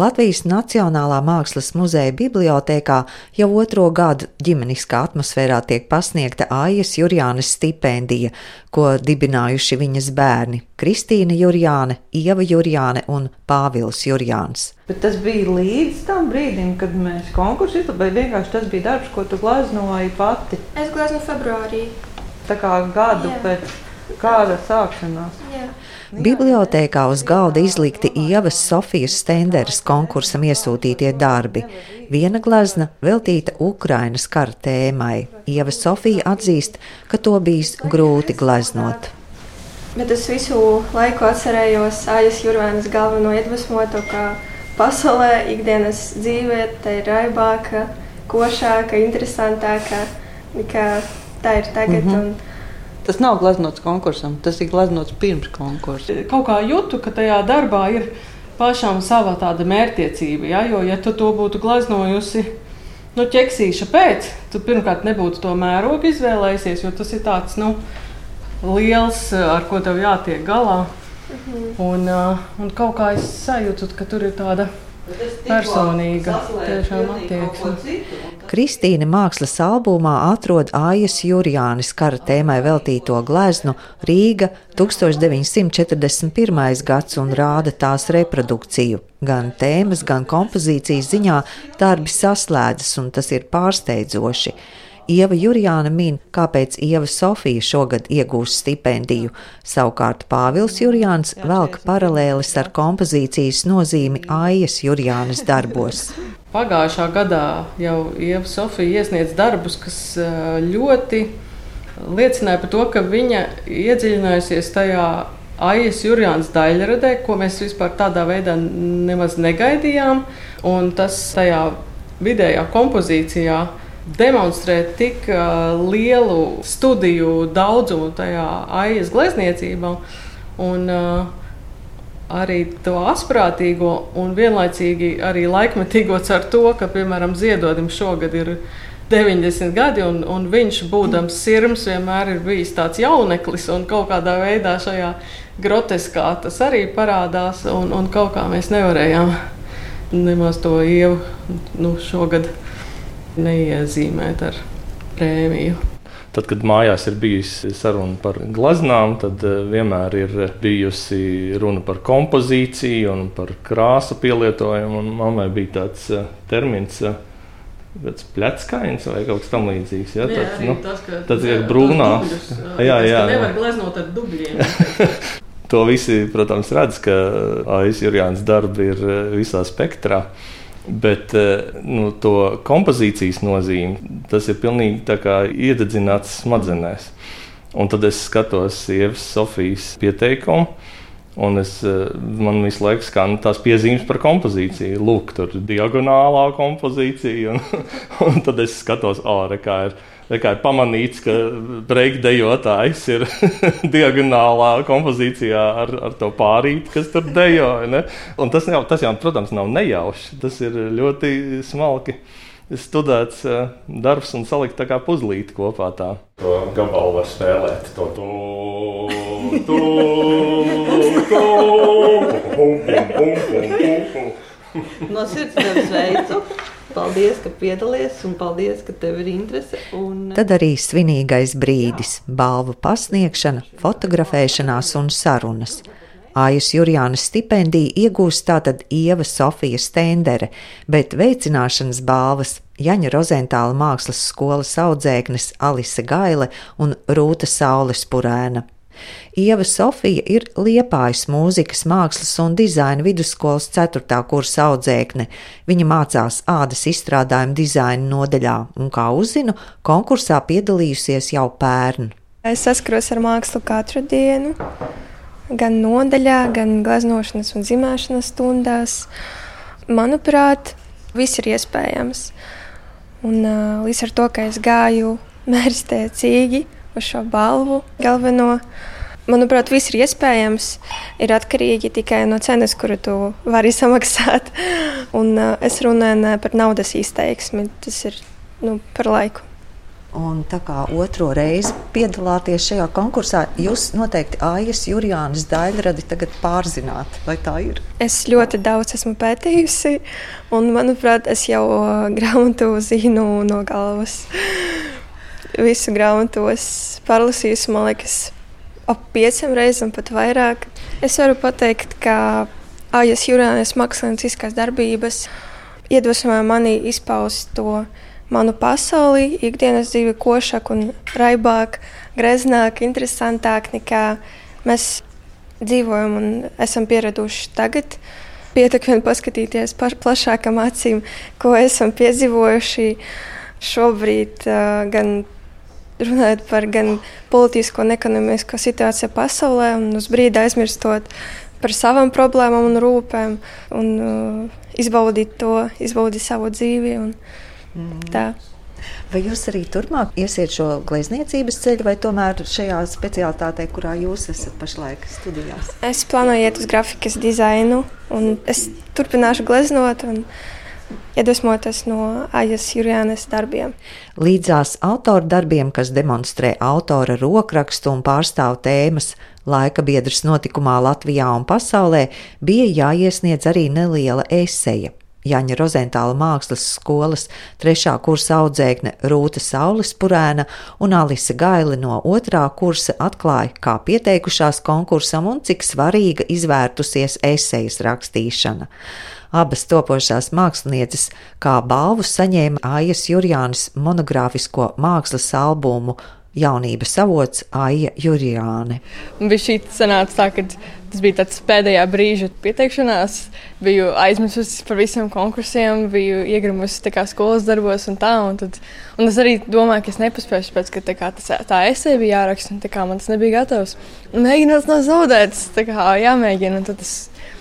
Latvijas Nacionālā mākslas muzeja bibliotēkā jau otro gadu ģimeniskā atmosfērā tiek pasniegta Aijas Jurjānes stipendija, ko dibinājuši viņas bērni - Kristīna Jurjāne, Ieva Jurjāne un Pāvils Jurjāns. Bet tas bija līdz tam brīdim, kad mēs konkursu izlabējām, vai vienkārši tas bija darbs, ko tu glaznoji pati? Es glaznoju februārī. Tā kā gadu Jā. pēc kāda sākšanās. Jā. Bibliotēkā uz galda izlikti Ievas Sofijas Stenderas konkursam iesūtītie darbi. Viena glezna veltīta Ukrainas kara tēmai. Ieva Sofija atzīst, ka to bijis grūti gleznot. Bet es visu laiku atcerējos Aijas Jurvēnas galveno iedvesmotu, ka pasaulē ikdienas dzīve ir raibāka, košāka, interesantāka nekā tā ir tagad. Mm -hmm. Tas nav gleznots konkursam, tas ir gleznots pirms konkursa. Kaut kā jūtu, ka tajā darbā ir pašam sava tāda mērķtiecība. Ja? Jo, ja tu to būtu gleznojusi nu, ķeksīša pēc, tad pirmkārt nebūtu to mērogu izvēlējies, jo tas ir tāds nu, liels, ar ko tev jātiek galā. Un, uh, un kaut kā es sajūtu, ka tur ir tāda personīga tiešām attieksme. Kristīne mākslas albumā atrod Aijas Jurjānis kara tēmai veltīto gleznu Rīga 1941. gads un rāda tās reprodukciju. Gan tēmas, gan kompozīcijas ziņā darbi saslēdzas, un tas ir pārsteidzoši. Ieva Jurjāna min, kāpēc Ieva Sofija šogad iegūs stipendiju. Savukārt Pāvils Jurjāns velk paralēlis ar kompozīcijas nozīmi Aijas Jurjānas darbos. Pagājušā gadā jau Ieva Sofija iesniedz darbus, kas ļoti liecināja par to, ka viņa iedziļinājusies tajā Aijas Jurjānas daļradē, ko mēs vispār tādā veidā nemaz negaidījām. Un tas tajā vidējā kompozīcijā demonstrē tik uh, lielu studiju daudzumu tajā aijas glezniecībā. Un, uh, arī to asprātīgo un vienlaicīgi arī laikmetīgo ar to, ka, piemēram, Ziedodim šogad ir 90 gadi, un, un viņš, būdams sirds, vienmēr ir bijis tāds jauneklis, un kaut kādā veidā šajā groteskā tas arī parādās, un, un kaut kā mēs nevarējām nemaz to ievu nu, šogad neiezīmēt ar prēmiju. Tad, kad mājās ir bijusi saruna par glaznām, tad vienmēr ir bijusi runa par kompozīciju un par krāsu pielietojumu. Mammai bija tāds termins, kāds pleckains vai kaut kas tamlīdzīgs. Ja? Jā, Tad, nu, tas, ka, tas ir brūnā. Jā, jā. Nevar gleznot ar dubļiem. to visi, protams, redz, ka Aizs Jurjāns darbi ir visā spektrā. Bet nu, to kompozīcijas nozīmi tas ir pilnīgi iededzināts smadzenēs. Un tad es skatos Ievas Sofijas pieteikumu. Un es, man visu laiku skan tās piezīmes par kompozīciju. Lūk, tur ir diagonālā kompozīcija. Un, un tad es skatos, oh, kā ir kā ir pamanīts, ka breakdejotājs ir diagonālā kompozīcijā ar, ar to pārīti, kas tur dejo. Ne? Un tas, jau, tas jau, protams, nav nejauši. Tas ir ļoti smalki studēts uh, darbs un salikt tā kā puzlīti kopā. Tā. To gabalu var spēlēt. To, to, to, to, bum. No sirds tevi sveicu! Paldies, ka piedalies, un paldies, ka tev ir interese. Un... Tad arī svinīgais brīdis - balvu pasniegšana, fotografēšanās un sarunas. Aijas Jurjānas stipendiju iegūst tātad Ieva Sofija Stendere, bet veicināšanas balvas Jaņa Rozentāla mākslas skolas audzēknes Alise Gaile un Rūta Saules Purēna. Ieva Sofija ir Liepājas mūzikas, mākslas un dizaina vidusskolas 4. kursa audzēkne. Viņa mācās ādas izstrādājuma dizaina nodaļā un, kā uzzinu, konkursā piedalījusies jau pērn. Es saskaros ar mākslu katru dienu, gan nodaļā, gan gleznošanas un zīmēšanas stundās. Manuprāt, viss ir iespējams. Un, uh, līdz ar to, ka es gāju mērķtiecīgi uz šo balvu galveno, Manuprāt, viss ir iespējams. Ir atkarīgi tikai no cenas, kuru tu vari samaksāt. Un, uh, es runāju par naudas izteiksmi, tas ir nu, par laiku. Un tā kā otro reizi piedalāties šajā konkursā, jūs noteikti Aijas Jurijānas daļradi tagad pārzināt, vai tā ir? Es ļoti daudz esmu pētījusi, un manuprāt, es jau grāmatu zinu no galvas. Visu grāmatos pārlasījusi, man liekas, ap pieciem reizēm, pat vairāk. Es varu pateikt, ka Aijas Jurijānas mākslinieckās darbības iedvesmoja mani izpaust to manu pasauli, ikdienas dzīvi košāk un raibāk, greznāk, interesantāk nekā mēs dzīvojam un esam pieraduši tagad. Pietiek vien paskatīties par plašākām acīm, ko esam piedzīvojuši šobrīd, uh, gan runājot par gan politisko un ekonomisko situāciju pasaulē, un uz brīdi aizmirstot par savām problēmām un rūpēm, un uh, izbaudīt to, izbaudīt savu dzīvi. Un, Mm. Tā. Vai jūs arī turpmāk iesiet šo glezniecības ceļu, vai tomēr šajā specialitātē, kurā jūs esat pašlaik studijās? Es plānoju iet uz grafikas dizainu, un es turpināšu gleznot. Un... Iedvesmoties no Aijas Jurijānas darbiem. Līdzās autora darbiem, kas demonstrē autora rokrakstu un pārstāv tēmas laika biedras notikumā Latvijā un pasaulē, bija jāiesniedz arī neliela eseja Jaņa Rozentāla mākslas skolas trešā kursa audzēkne Rūta Saulispurēna un Alise Gaili no otrā kursa atklāja, kā pieteikušās konkursam un cik svarīga izvērtusies esejas rakstīšana. Abas topošās mākslinieces kā balvu saņēma Aijas Jurjānas monogrāfisko mākslas albumu jaunības avots Aija Jurijāne. Bija šī sanāca tā, ka tas bija tāds pēdējā brīža pieteikšanās. Biju aizmirsusi par visiem konkursiem, biju iegrimusi kā, skolas darbos un tā. Un, tad, un es arī domāju, ka es nepaspēju, pēc ka kā, tas, tā esē bija jāraksta, un kā, man tas nebija gatavs. Mēģināt nav zaudēts, tā kā jāmēģina.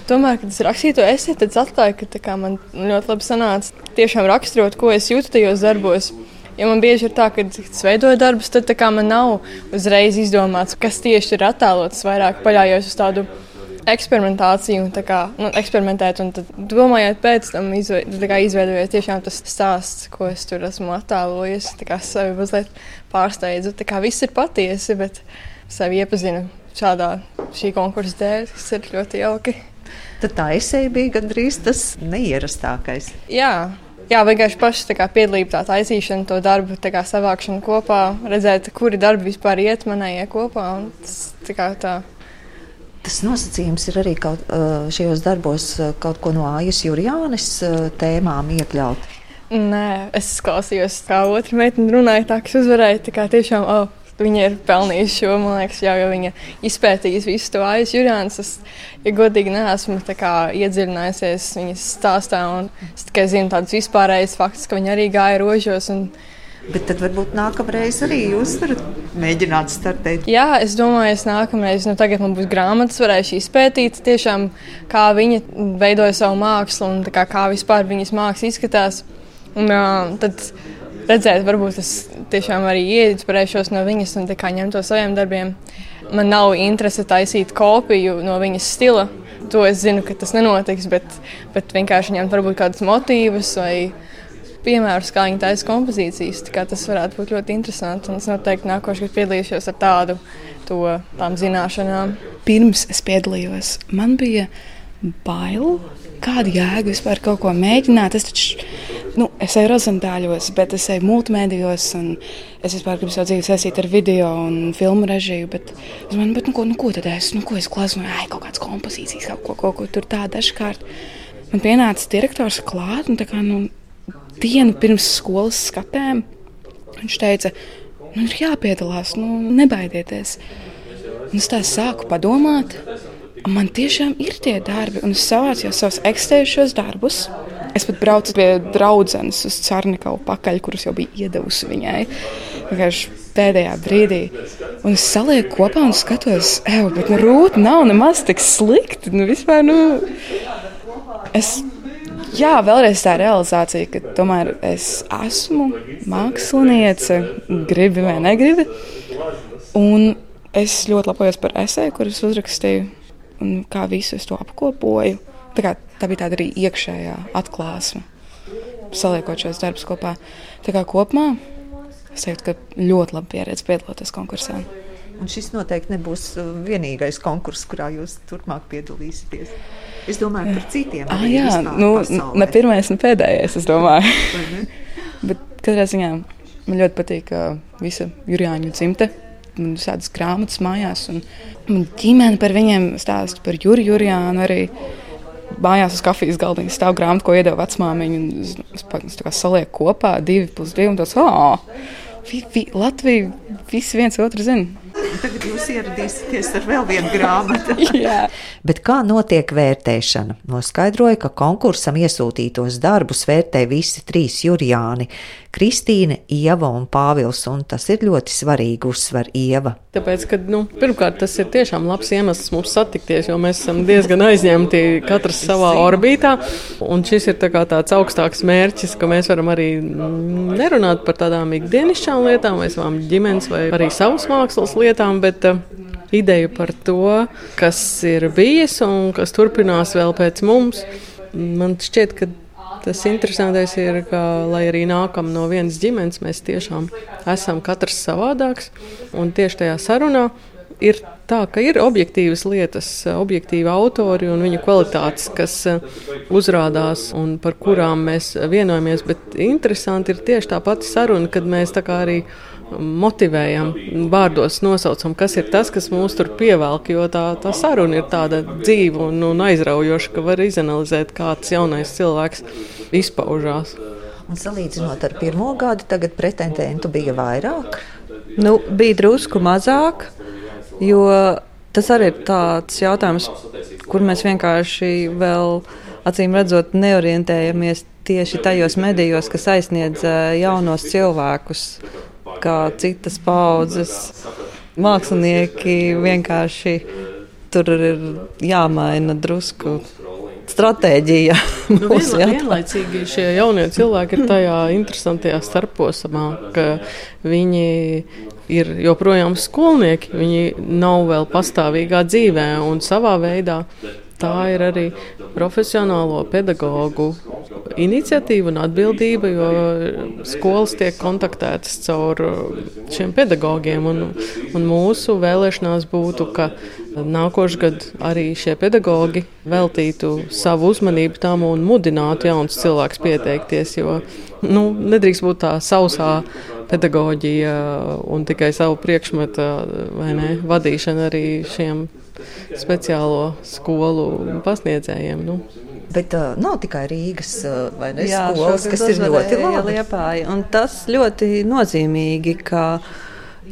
Tomēr, kad es rakstīju to esēju, tad es atklāju, ka kā, man ļoti labi sanāca tiešām raksturot, ko es jūtu tajos darbos. Jo man bieži ir tā, ka es veidoju darbus, tad man nav uzreiz izdomāts, kas tieši ir attēlots. Es vairāk paļaujos uz tādu eksperimentāciju, tā kā nu, eksperimentēt, un domājot pēc tam, izveidojot tiešām tas stāsts, ko es tur esmu attēlojis. Kā sevi mazliet pārsteidzu. Viss ir patiesi, bet sevi iepazinu šādā šī konkursa dēļ, kas ir ļoti jauki. Tad tā esēja bija gandrīz tas neierastākais. Jā, Jā, vienkārši paši piedalīties tā taisīšana, to darbu kā, savākšana kopā, redzēt, kuri darbi vispār iet manējie kopā. Tas, tā tā. Tas nosacījums ir arī kaut, šajos darbos kaut ko no Aijas Jurijānas tēmām iekļaut. Nē, es klausījos, kā otra meitene runāja, tā ka es uzvarēju. Tā kā tiešām, oh, Viņa ir pelnījusi šo, man liekas, jau, jo viņa izpētījusi visu to aiz Jurjānas. Es, ja godīgi, neesmu iedziļinājusies viņas stāstā, un es tikai zinu tādus vispārējus faktus, ka viņa arī gāja rožos. Un, Bet tad varbūt nākamreiz arī jūs varat mēģināt startēt. Jā, es domāju, es nākamreiz, nu tagad man būs grāmatas, varēšu izpētīt tiešām, kā viņa veidoja savu mākslu un kā, kā vispār viņas māksla izskatās. Un, uh, tad, redzēt, varbūt es tiešām arī ieinspirēšos no viņas un ņemt to saviem darbiem. Man nav interese taisīt kopiju no viņas stila. To es zinu, ka tas nenotiks, bet, bet vienkārši ņemt varbūt kādus motīvus vai piemērus, kā viņa taisa kompozīcijas. Tas varētu būt ļoti interesanti. Es noteikti nākošais gads piedalīšos ar tādu to, tām zināšanām. Pirms es piedalījos, man bija bail, kāda jēga vispār kaut ko mēģināt. Es taču nu, es eju rozentāļos, bet es eju multimēdijos, un es vispār gribu savu dzīvi saistīt ar video un filmu režiju. Bet es domāju, bet, nu, ko, nu, ko tad es, nu, ko es glaznoju, ai, kaut kādas kompozīcijas, kaut ko, ko, ko tur tā dažkārt. Man pienāca direktors klāt, un tā kā, nu, dienu pirms skolas skatēm viņš teica, nu, ir jāpiedalās, nu, nebaidieties. Un es tā sāku padomāt, man tiešām ir tie darbi, un es savācu jau savus ekstējušos darbus. Es pat braucu pie draudzenes uz Cārnikavu pakaļ, kurus jau bija iedavusi viņai. Vienkārši pēdējā brīdī. Un es salieku kopā un skatos, ej, bet nu, rūta nav nemaz tik slikti. Nu, vispār, nu, es, jā, vēlreiz tā realizācija, ka tomēr es esmu māksliniece, gribi vai negribi. Un es ļoti lepojos par esēju, kuras uzrakstīju, un kā visu es to apkopoju. Tā, kā, tā bija tāda arī iekšējā atklāsme, saliekot šos darbus kopā. Tā kā kopumā Es teiktu, ka ļoti labi pieredze piedaloties konkursā. Un šis noteikti nebūs uh, vienīgais konkurss, kurā jūs turpmāk piedalīsieties. Es domāju par citiem. Ah, jā, nu, pasaulē. ne pirmais, ne pēdējais, es domāju. Bet katrā ziņā man ļoti patīk uh, visa Jurijāņu dzimte. Man ir tādas grāmatas mājās, un man ģimene par viņiem stāsta par Juriju Jurijānu arī mājās uz kafijas galda stāv grāmata, ko iedeva vecmāmiņa. Es, es tā kā salieku kopā, divi plus divi, un ah, oh, Latvija, visi viens otru zina. Tagad jūs ieradīsieties ar vēl vienu grāmatu. Bet kā notiek vērtēšana? Noskaidroja, ka konkursam iesūtītos darbus vērtē visi trīs jurijāni - Kristīne, Ieva un Pāvils, un tas ir ļoti svarīgi uzsver Ieva. Tāpēc, ka, nu, pirmkārt, tas ir tiešām labs iemesls mums satikties, jo mēs esam diezgan aizņemti katrs savā orbītā, un šis ir tā tāds augstāks mērķis, ka mēs varam arī nerunāt par tādām ikdienišķām lietām vai savām ģimenes vai arī savas mākslas lietām, bet uh, ideju par to, kas ir bijis un kas turpinās vēl pēc mums. Man šķiet, ka tas interesantais ir, ka, lai arī nākam no vienas ģimenes, mēs tiešām esam katrs savādāks. Un tieši tajā sarunā ir tā, ka ir objektīvas lietas, objektīvi autori un viņu kvalitātes, kas uzrādās un par kurām mēs vienojamies. Bet interesanti ir tieši tā pati saruna, kad mēs tā kā arī motivējam, vārdos nosaucam, kas ir tas, kas mūs tur pievelk. Jo tā, tā saruna ir tāda dzīva un, un aizraujoša, ka var izanalizēt, kāds jaunais cilvēks izpaužās. Un salīdzinot ar pirmo gadu, tagad pretendentu bija vairāk? Nu, bija drusku mazāk, jo tas arī ir tāds jautājums, kur mēs vienkārši vēl acīm redzot neorientējamies tieši tajos medijos, kas aizsniedz jaunos cilvēkus kā citas paudzes mākslinieki vienkārši tur ir jāmaina drusku stratēģija. Nu, vienla, vienlaicīgi šie jaunie cilvēki ir tajā interesantajā starposmā, ka viņi ir joprojām skolnieki, viņi nav vēl pastāvīgā dzīvē un savā veidā tā ir arī profesionālo pedagoģu iniciatīva un atbildība, jo skolas tiek kontaktētas caur šiem pedagogiem. Un, un mūsu vēlēšanās būtu, ka nākošais gads arī šie pedagoģi veltītu savu uzmanību tam un mudinātu jaunus cilvēkus pieteikties. Jo nu, nedrīkst būt tā sausā pedagoģija un tikai savu priekšmetu ne, vadīšana arī šiem speciālo skolu pasniedzējiem. Nu. Bet uh, nav tikai Rīgas uh, ne, Jā, skolas, kas ir ļoti labi. Tas ļoti nozīmīgi, ka,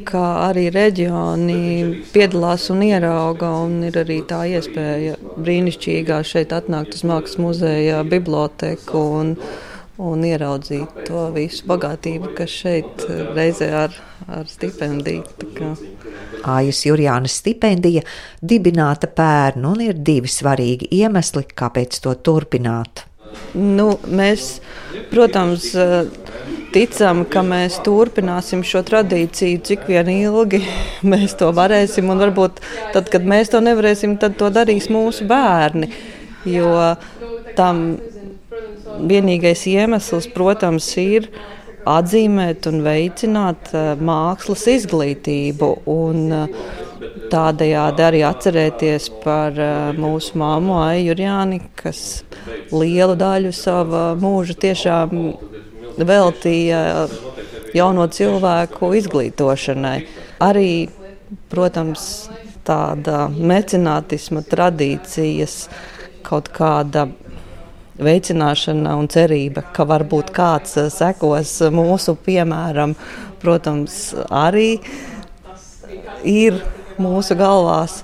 ka arī reģioni piedalās un ierauga. Un ir arī tā iespēja brīnišķīgā šeit atnākt uz Mākslas muzeja biblioteku. Un, un ieraudzīt to visu bagātību, kas šeit reizē ar, ar stipendiju. Ājas Jurjānas stipendija dibināta pērn un ir divi svarīgi iemesli, kāpēc to turpināt. Nu, mēs, protams, ticam, ka mēs turpināsim šo tradīciju, cik vien ilgi mēs to varēsim. Un varbūt tad, kad mēs to nevarēsim, tad to darīs mūsu bērni. Jo tam vienīgais iemesls, protams, ir atzīmēt un veicināt eh, mākslas izglītību. Un, eh, Tādējādi arī atcerēties par uh, mūsu māmu Aiju Jurjāni, kas lielu daļu sava mūža tiešām veltīja jauno cilvēku izglītošanai. Arī, protams, tāda mecenātisma tradīcijas, kaut kāda veicināšana un cerība, ka varbūt kāds eh, sekos mūsu piemēram, protams, arī ir mūsu galvās.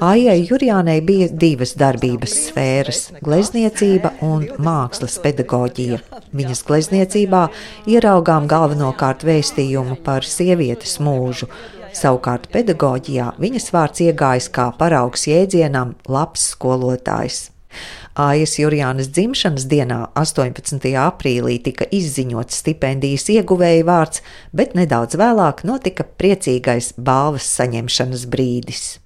Aijai Jurjānai bija divas darbības sfēras - glezniecība un mākslas pedagoģija. Viņas glezniecībā ieraugām galvenokārt vēstījumu par sievietes mūžu. Savukārt pedagoģijā viņas vārds iegājis kā paraugs jēdzienam labs skolotājs. Ājas Jurjānas dzimšanas dienā, 18. aprīlī, tika izziņots stipendijas ieguvēja vārds, bet nedaudz vēlāk notika priecīgais balvas saņemšanas brīdis.